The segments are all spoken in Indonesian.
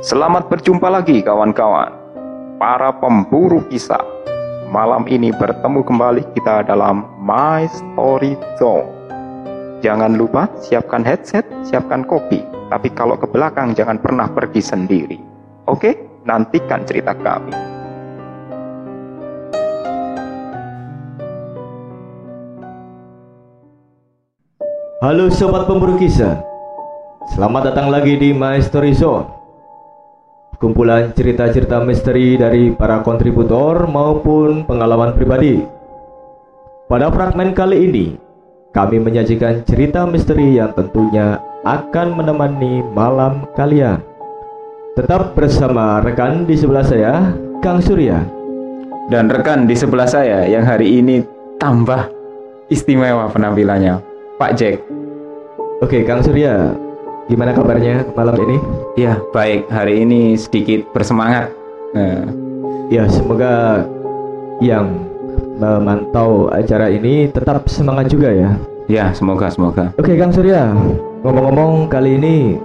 Selamat berjumpa lagi kawan-kawan, para pemburu kisah. Malam ini bertemu kembali kita dalam My Story Zone. Jangan lupa siapkan headset, siapkan kopi. Tapi kalau ke belakang jangan pernah pergi sendiri. Oke, nantikan cerita kami. Halo sobat pemburu kisah. Selamat datang lagi di My Story Zone kumpulan cerita-cerita misteri dari para kontributor maupun pengalaman pribadi. Pada fragmen kali ini, kami menyajikan cerita misteri yang tentunya akan menemani malam kalian. Tetap bersama rekan di sebelah saya, Kang Surya. Dan rekan di sebelah saya yang hari ini tambah istimewa penampilannya, Pak Jack. Oke, Kang Surya, Gimana kabarnya malam ini? Ya, baik. Hari ini sedikit bersemangat. Nah. Ya, semoga yang memantau acara ini tetap semangat juga ya. Ya, semoga semoga. Oke, Kang Surya. Ngomong-ngomong kali ini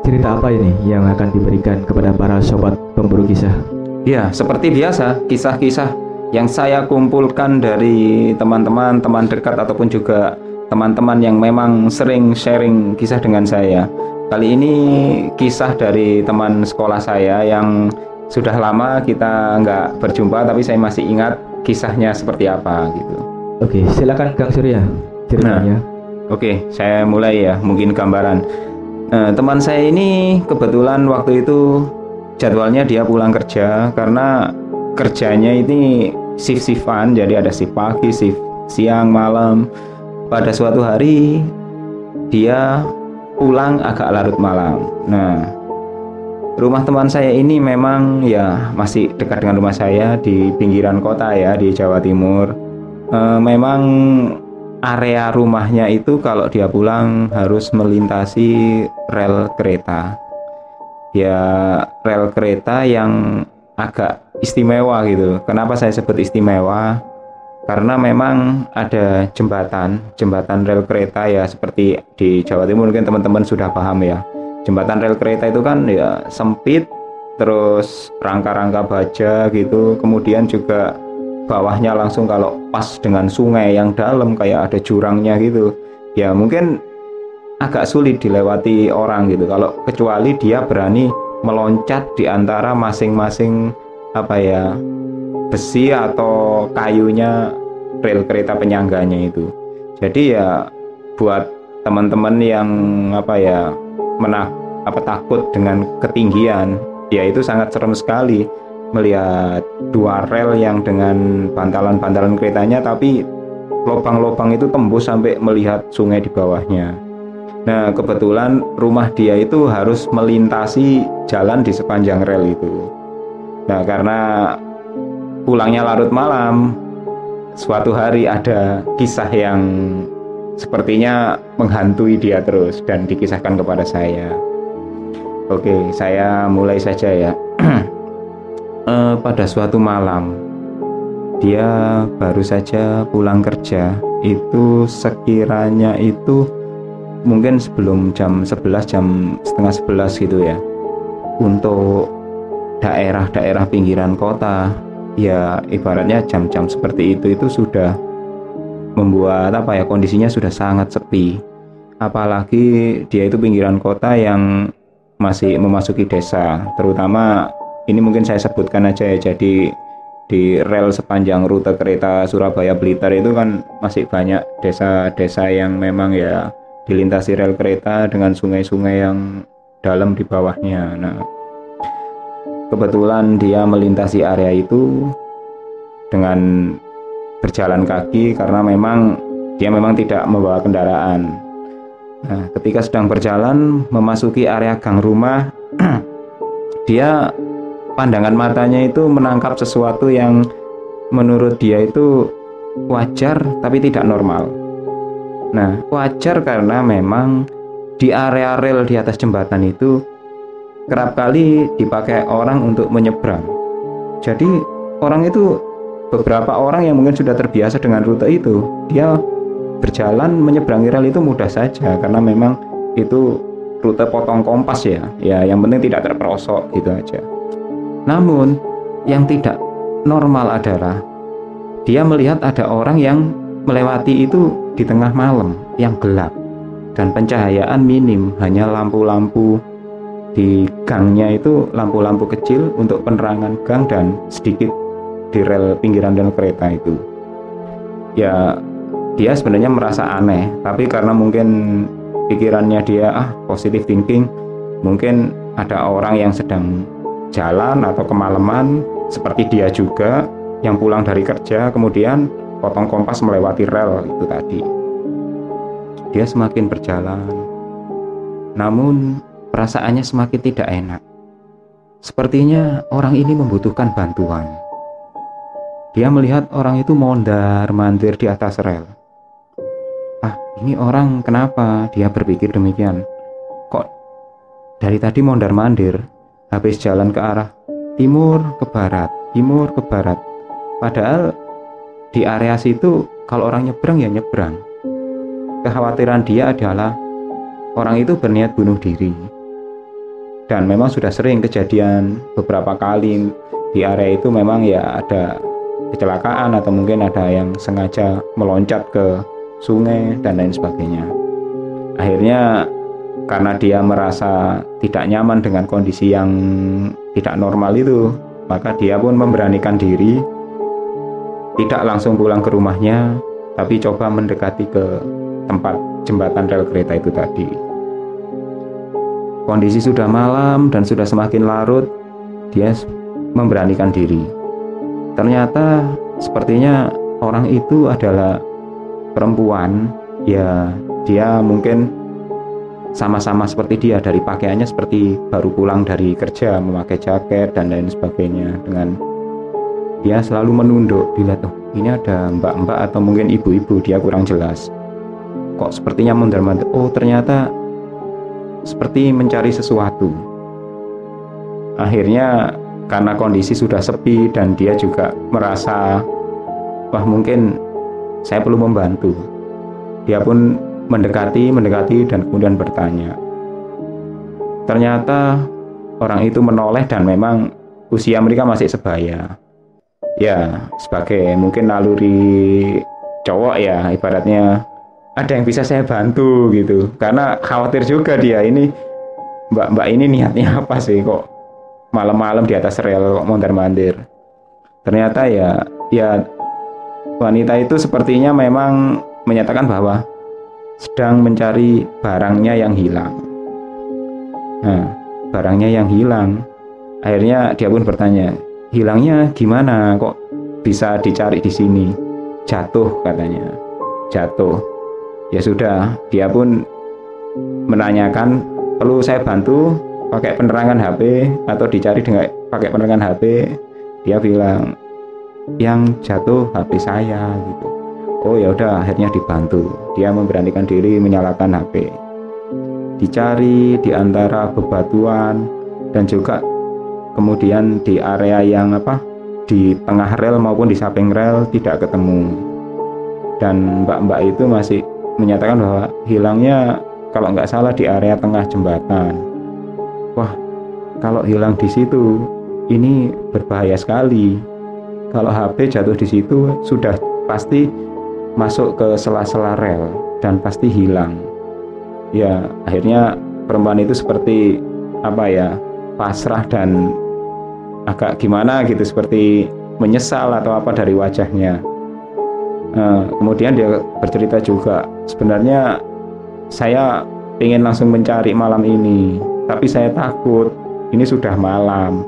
cerita apa ini yang akan diberikan kepada para sobat pemburu kisah? Ya, seperti biasa, kisah-kisah yang saya kumpulkan dari teman-teman, teman dekat ataupun juga teman-teman yang memang sering sharing kisah dengan saya. Kali ini kisah dari teman sekolah saya yang sudah lama kita nggak berjumpa tapi saya masih ingat kisahnya seperti apa gitu. Oke, silakan Kang Surya ceritanya. Nah, Oke, saya mulai ya, mungkin gambaran. Nah, teman saya ini kebetulan waktu itu jadwalnya dia pulang kerja karena kerjanya ini shift-shiftan, jadi ada shift pagi, shift siang, malam pada suatu hari dia pulang agak larut malam. Nah, rumah teman saya ini memang ya masih dekat dengan rumah saya di pinggiran kota ya di Jawa Timur. E, memang area rumahnya itu kalau dia pulang harus melintasi rel kereta. Ya rel kereta yang agak istimewa gitu. Kenapa saya sebut istimewa? Karena memang ada jembatan jembatan rel kereta ya seperti di Jawa Timur mungkin teman-teman sudah paham ya. Jembatan rel kereta itu kan ya sempit terus rangka-rangka baja gitu kemudian juga bawahnya langsung kalau pas dengan sungai yang dalam kayak ada jurangnya gitu. Ya mungkin agak sulit dilewati orang gitu. Kalau kecuali dia berani meloncat di antara masing-masing apa ya besi atau kayunya rel kereta penyangganya itu. Jadi ya buat teman-teman yang apa ya menak apa takut dengan ketinggian, ya itu sangat serem sekali melihat dua rel yang dengan bantalan-bantalan keretanya tapi lubang-lubang itu tembus sampai melihat sungai di bawahnya. Nah, kebetulan rumah dia itu harus melintasi jalan di sepanjang rel itu. Nah, karena pulangnya larut malam, suatu hari ada kisah yang sepertinya menghantui dia terus dan dikisahkan kepada saya. Oke, saya mulai saja ya. e, pada suatu malam, dia baru saja pulang kerja. Itu sekiranya itu mungkin sebelum jam 11 jam setengah 11 gitu ya. Untuk daerah-daerah pinggiran kota ya ibaratnya jam-jam seperti itu itu sudah membuat apa ya kondisinya sudah sangat sepi. Apalagi dia itu pinggiran kota yang masih memasuki desa. Terutama ini mungkin saya sebutkan aja ya jadi di rel sepanjang rute kereta Surabaya Blitar itu kan masih banyak desa-desa yang memang ya dilintasi rel kereta dengan sungai-sungai yang dalam di bawahnya. Nah Kebetulan dia melintasi area itu dengan berjalan kaki karena memang dia memang tidak membawa kendaraan. Nah, ketika sedang berjalan memasuki area gang rumah, dia pandangan matanya itu menangkap sesuatu yang menurut dia itu wajar tapi tidak normal. Nah, wajar karena memang di area rel di atas jembatan itu kerap kali dipakai orang untuk menyeberang. Jadi orang itu beberapa orang yang mungkin sudah terbiasa dengan rute itu, dia berjalan menyeberangi rel itu mudah saja karena memang itu rute potong kompas ya. Ya yang penting tidak terperosok gitu aja. Namun yang tidak normal adalah dia melihat ada orang yang melewati itu di tengah malam yang gelap. Dan pencahayaan minim hanya lampu-lampu di gangnya itu lampu-lampu kecil untuk penerangan gang dan sedikit di rel pinggiran rel kereta itu. Ya dia sebenarnya merasa aneh tapi karena mungkin pikirannya dia ah positive thinking mungkin ada orang yang sedang jalan atau kemalaman seperti dia juga yang pulang dari kerja kemudian potong kompas melewati rel itu tadi. Dia semakin berjalan. Namun perasaannya semakin tidak enak. Sepertinya orang ini membutuhkan bantuan. Dia melihat orang itu mondar mandir di atas rel. Ini orang kenapa? Dia berpikir demikian. Kok dari tadi mondar mandir habis jalan ke arah timur ke barat timur ke barat. Padahal di area situ kalau orang nyebrang ya nyebrang. Kekhawatiran dia adalah orang itu berniat bunuh diri dan memang sudah sering kejadian beberapa kali di area itu memang ya ada kecelakaan atau mungkin ada yang sengaja meloncat ke sungai, dan lain sebagainya. Akhirnya karena dia merasa tidak nyaman dengan kondisi yang tidak normal itu, maka dia pun memberanikan diri tidak langsung pulang ke rumahnya, tapi coba mendekati ke tempat jembatan rel kereta itu tadi. Kondisi sudah malam dan sudah semakin larut, dia memberanikan diri. Ternyata sepertinya orang itu adalah perempuan. Ya dia mungkin sama-sama seperti dia dari pakaiannya seperti baru pulang dari kerja memakai jaket dan lain sebagainya. Dengan dia selalu menunduk dilihat oh ini ada mbak-mbak atau mungkin ibu-ibu? Dia kurang jelas. Kok sepertinya mondar-mandir oh ternyata seperti mencari sesuatu akhirnya karena kondisi sudah sepi dan dia juga merasa wah mungkin saya perlu membantu. Dia pun mendekati, mendekati dan kemudian bertanya. Ternyata orang itu menoleh dan memang usia mereka masih sebaya. Ya, sebagai mungkin naluri cowok ya, ibaratnya ada yang bisa saya bantu gitu. Karena khawatir juga dia ini mbak-mbak ini niatnya apa sih kok malam-malam di atas rel kok mondar-mandir. Ternyata ya ya wanita itu sepertinya memang menyatakan bahwa sedang mencari barangnya yang hilang. Nah, barangnya yang hilang. Akhirnya dia pun bertanya, hilangnya gimana? Kok bisa dicari di sini? Jatuh katanya. Jatuh. Ya sudah, dia pun menanyakan, perlu saya bantu pakai penerangan HP atau dicari dengan pakai penerangan HP? Dia bilang, yang jatuh HP saya gitu. Oh ya udah akhirnya dibantu. Dia memberanikan diri menyalakan HP dicari di antara bebatuan dan juga kemudian di area yang apa di tengah rel maupun di samping rel tidak ketemu. Dan mbak-mbak itu masih menyatakan bahwa hilangnya kalau nggak salah di area tengah jembatan wah kalau hilang di situ ini berbahaya sekali kalau HP jatuh di situ sudah pasti masuk ke sela-sela rel dan pasti hilang. Ya, akhirnya perempuan itu seperti apa ya, pasrah dan agak gimana gitu seperti menyesal atau apa dari wajahnya. Nah, kemudian dia bercerita juga, sebenarnya saya ingin langsung mencari malam ini, tapi saya takut ini sudah malam.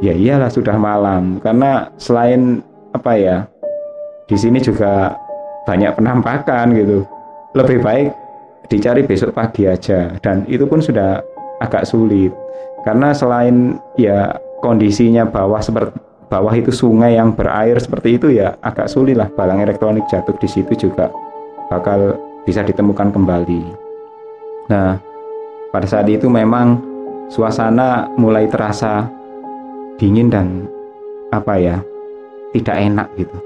Ya iyalah sudah malam. Karena selain apa ya di sini juga banyak penampakan gitu. Lebih baik dicari besok pagi aja. Dan itu pun sudah agak sulit. Karena selain ya kondisinya bawah seperti bawah itu sungai yang berair seperti itu ya agak sulit lah barang elektronik jatuh di situ juga bakal bisa ditemukan kembali. Nah, pada saat itu memang suasana mulai terasa dingin dan apa ya tidak enak gitu.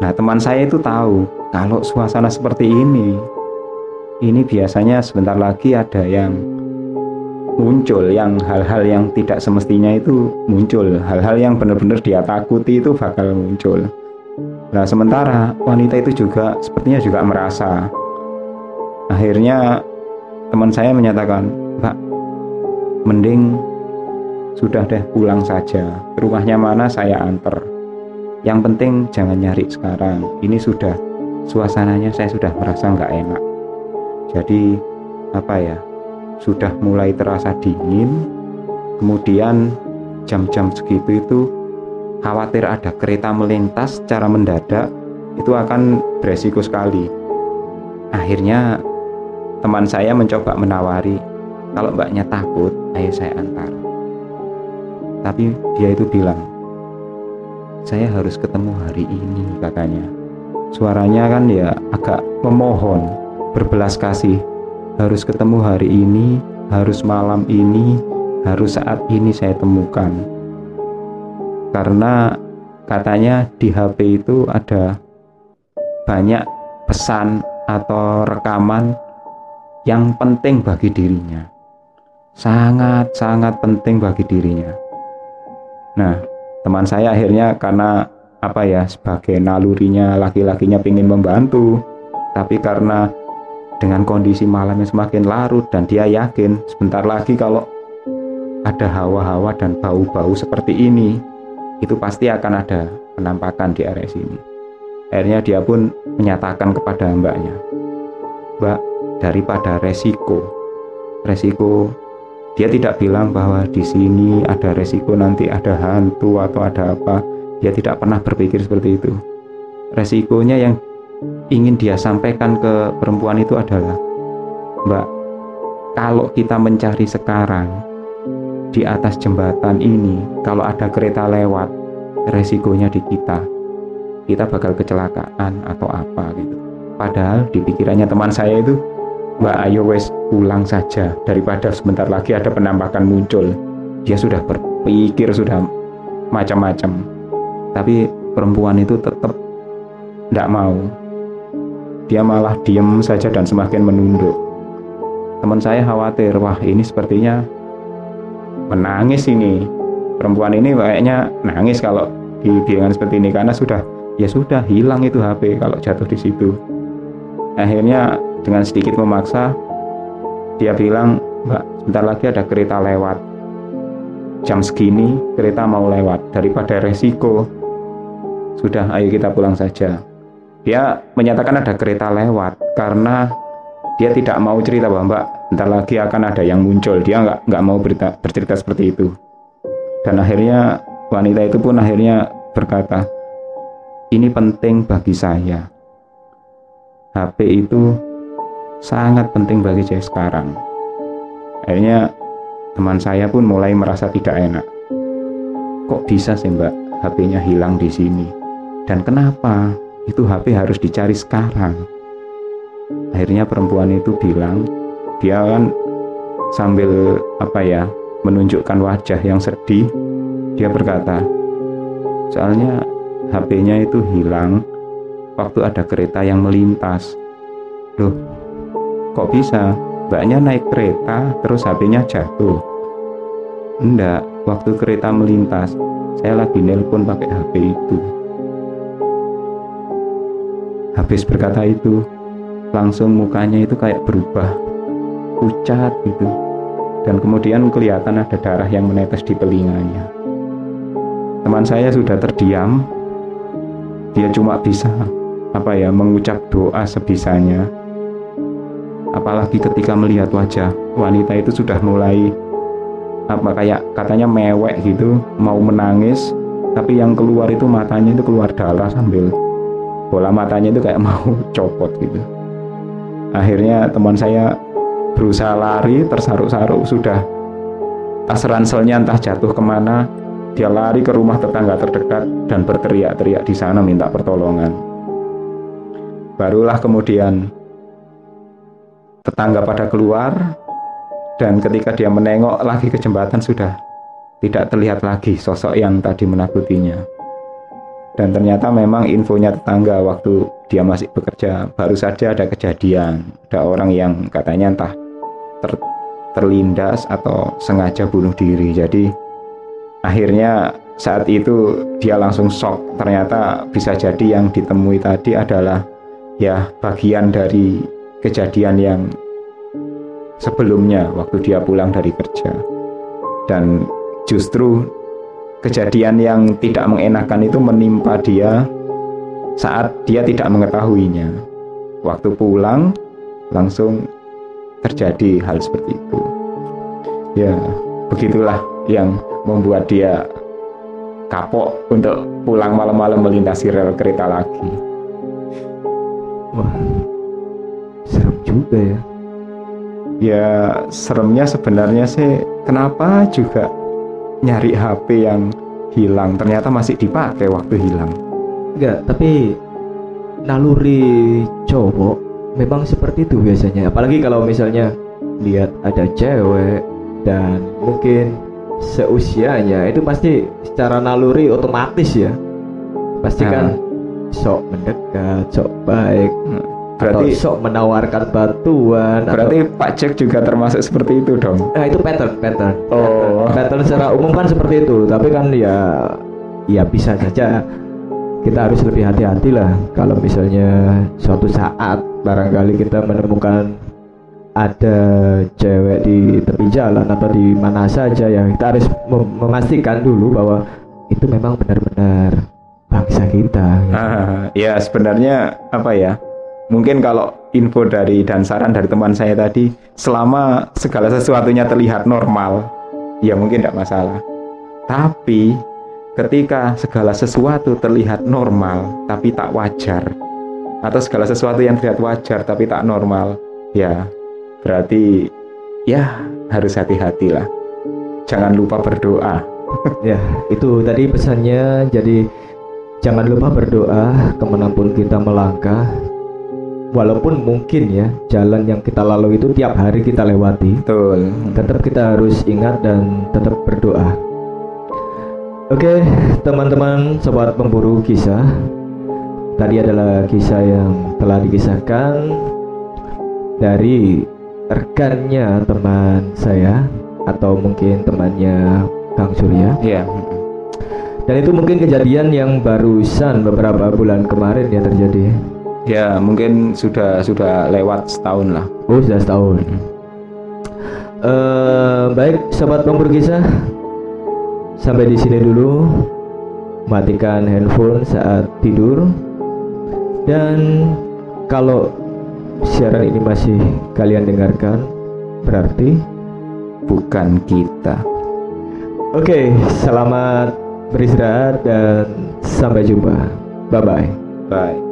Nah teman saya itu tahu kalau suasana seperti ini ini biasanya sebentar lagi ada yang muncul yang hal-hal yang tidak semestinya itu muncul. Hal-hal yang benar-benar dia takuti itu bakal muncul. Nah sementara wanita itu juga sepertinya juga merasa. Akhirnya teman saya menyatakan Pak mending sudah deh pulang saja. Rumahnya mana saya antar. Yang penting jangan nyari sekarang. Ini sudah suasananya saya sudah merasa nggak enak. Jadi apa ya sudah mulai terasa dingin kemudian jam-jam segitu itu khawatir ada kereta melintas secara mendadak itu akan beresiko sekali. Akhirnya teman saya mencoba menawari kalau mbaknya takut ayo saya antar. Tapi dia itu bilang saya harus ketemu hari ini katanya. Suaranya kan ya agak memohon berbelas kasih harus ketemu hari ini, harus malam ini, harus saat ini saya temukan. Karena katanya di HP itu ada banyak pesan atau rekaman yang penting bagi dirinya. Sangat-sangat penting bagi dirinya. Nah, teman saya akhirnya karena apa ya sebagai nalurinya laki-lakinya ingin membantu tapi karena dengan kondisi malam yang semakin larut dan dia yakin sebentar lagi kalau ada hawa-hawa dan bau-bau seperti ini itu pasti akan ada penampakan di area sini. Akhirnya dia pun menyatakan kepada mbaknya mbak daripada resiko resiko dia tidak bilang bahwa di sini ada resiko nanti ada hantu atau ada apa dia tidak pernah berpikir seperti itu. Resikonya yang ingin dia sampaikan ke perempuan itu adalah Mbak kalau kita mencari sekarang di atas jembatan ini kalau ada kereta lewat resikonya di kita. Kita bakal kecelakaan atau apa gitu. Padahal di pikirannya teman saya itu Mbak ayo wes pulang saja. Daripada sebentar lagi ada penampakan muncul. Dia sudah berpikir sudah macam-macam. Tapi perempuan itu tetap tidak mau dia malah diem saja dan semakin menunduk. Teman saya khawatir, wah ini sepertinya menangis ini. Perempuan ini kayaknya nangis kalau di biangan seperti ini karena sudah ya sudah hilang itu HP kalau jatuh di situ. Akhirnya dengan sedikit memaksa dia bilang, "Mbak, sebentar lagi ada kereta lewat. Jam segini kereta mau lewat daripada resiko. Sudah, ayo kita pulang saja." Dia menyatakan ada kereta lewat karena dia tidak mau cerita bahwa mbak ntar lagi akan ada yang muncul. Dia nggak nggak mau berita, bercerita seperti itu. Dan akhirnya wanita itu pun akhirnya berkata ini penting bagi saya. HP itu sangat penting bagi saya sekarang. Akhirnya teman saya pun mulai merasa tidak enak. Kok bisa sih mbak HP-nya hilang di sini? Dan kenapa itu HP harus dicari sekarang. Akhirnya perempuan itu bilang dia kan sambil apa ya menunjukkan wajah yang sedih dia berkata soalnya HP-nya itu hilang waktu ada kereta yang melintas. Loh kok bisa? Mbaknya naik kereta terus HP-nya jatuh. Enggak waktu kereta melintas saya lagi nelpon pakai HP itu Habis berkata itu, langsung mukanya itu kayak berubah, pucat gitu. Dan kemudian kelihatan ada darah yang menetes di telinganya. Teman saya sudah terdiam, dia cuma bisa apa ya mengucap doa sebisanya. Apalagi ketika melihat wajah wanita itu sudah mulai apa kayak katanya mewek gitu, mau menangis, tapi yang keluar itu matanya itu keluar darah sambil bola matanya itu kayak mau copot gitu. Akhirnya teman saya berusaha lari tersaru-saru sudah. Tas ranselnya entah jatuh ke mana. Dia lari ke rumah tetangga terdekat dan berteriak-teriak di sana minta pertolongan. Barulah kemudian tetangga pada keluar dan ketika dia menengok lagi ke jembatan sudah tidak terlihat lagi sosok yang tadi menakutinya dan ternyata memang infonya tetangga waktu dia masih bekerja baru saja ada kejadian. Ada orang yang katanya entah ter, terlindas atau sengaja bunuh diri. Jadi akhirnya saat itu dia langsung shock. Ternyata bisa jadi yang ditemui tadi adalah ya bagian dari kejadian yang sebelumnya waktu dia pulang dari kerja. Dan justru kejadian yang tidak mengenakan itu menimpa dia saat dia tidak mengetahuinya. Waktu pulang langsung terjadi hal seperti itu. Ya, begitulah yang membuat dia kapok untuk pulang malam-malam melintasi rel kereta lagi. Wah, serem juga ya. Ya, seremnya sebenarnya sih kenapa juga nyari HP yang hilang. Ternyata masih dipakai waktu hilang. Enggak tapi naluri cowok memang seperti itu biasanya. Apalagi kalau misalnya lihat ada cewek dan mungkin seusianya itu pasti secara naluri otomatis ya. Pasti kan nah. sok mendekat sok baik. Hmm berarti sok menawarkan bantuan berarti atau... Pak Jack juga termasuk seperti itu dong nah itu pattern pattern oh pattern secara umum kan seperti itu tapi kan ya ya bisa saja kita harus lebih hati-hati lah kalau misalnya suatu saat barangkali kita menemukan ada cewek di tepi jalan atau di mana saja ya kita harus mem memastikan dulu bahwa itu memang benar-benar bangsa kita. Gitu. Ah, ya sebenarnya apa ya? Mungkin kalau info dari dan saran dari teman saya tadi selama segala sesuatunya terlihat normal ya mungkin tidak masalah. Tapi ketika segala sesuatu terlihat normal tapi tak wajar atau segala sesuatu yang terlihat wajar tapi tak normal ya berarti ya harus hati-hati lah jangan lupa berdoa. Ya itu tadi pesannya jadi jangan lupa berdoa ke mana pun kita melangkah walaupun mungkin ya jalan yang kita lalui itu tiap hari kita lewati. Betul. Tetap kita harus ingat dan tetap berdoa. Oke teman-teman sobat pemburu kisah. Tadi adalah kisah yang telah dikisahkan dari rekannya teman saya atau mungkin temannya Kang Surya. Iya. Dan itu mungkin kejadian yang barusan beberapa bulan kemarin ya terjadi Ya mungkin sudah sudah lewat setahun lah. Oh sudah setahun. Uh, baik sobat kisah, sampai di sini dulu. Matikan handphone saat tidur. Dan kalau siaran ini masih kalian dengarkan, berarti bukan kita. Oke, okay, selamat beristirahat dan sampai jumpa. Bye bye. Bye.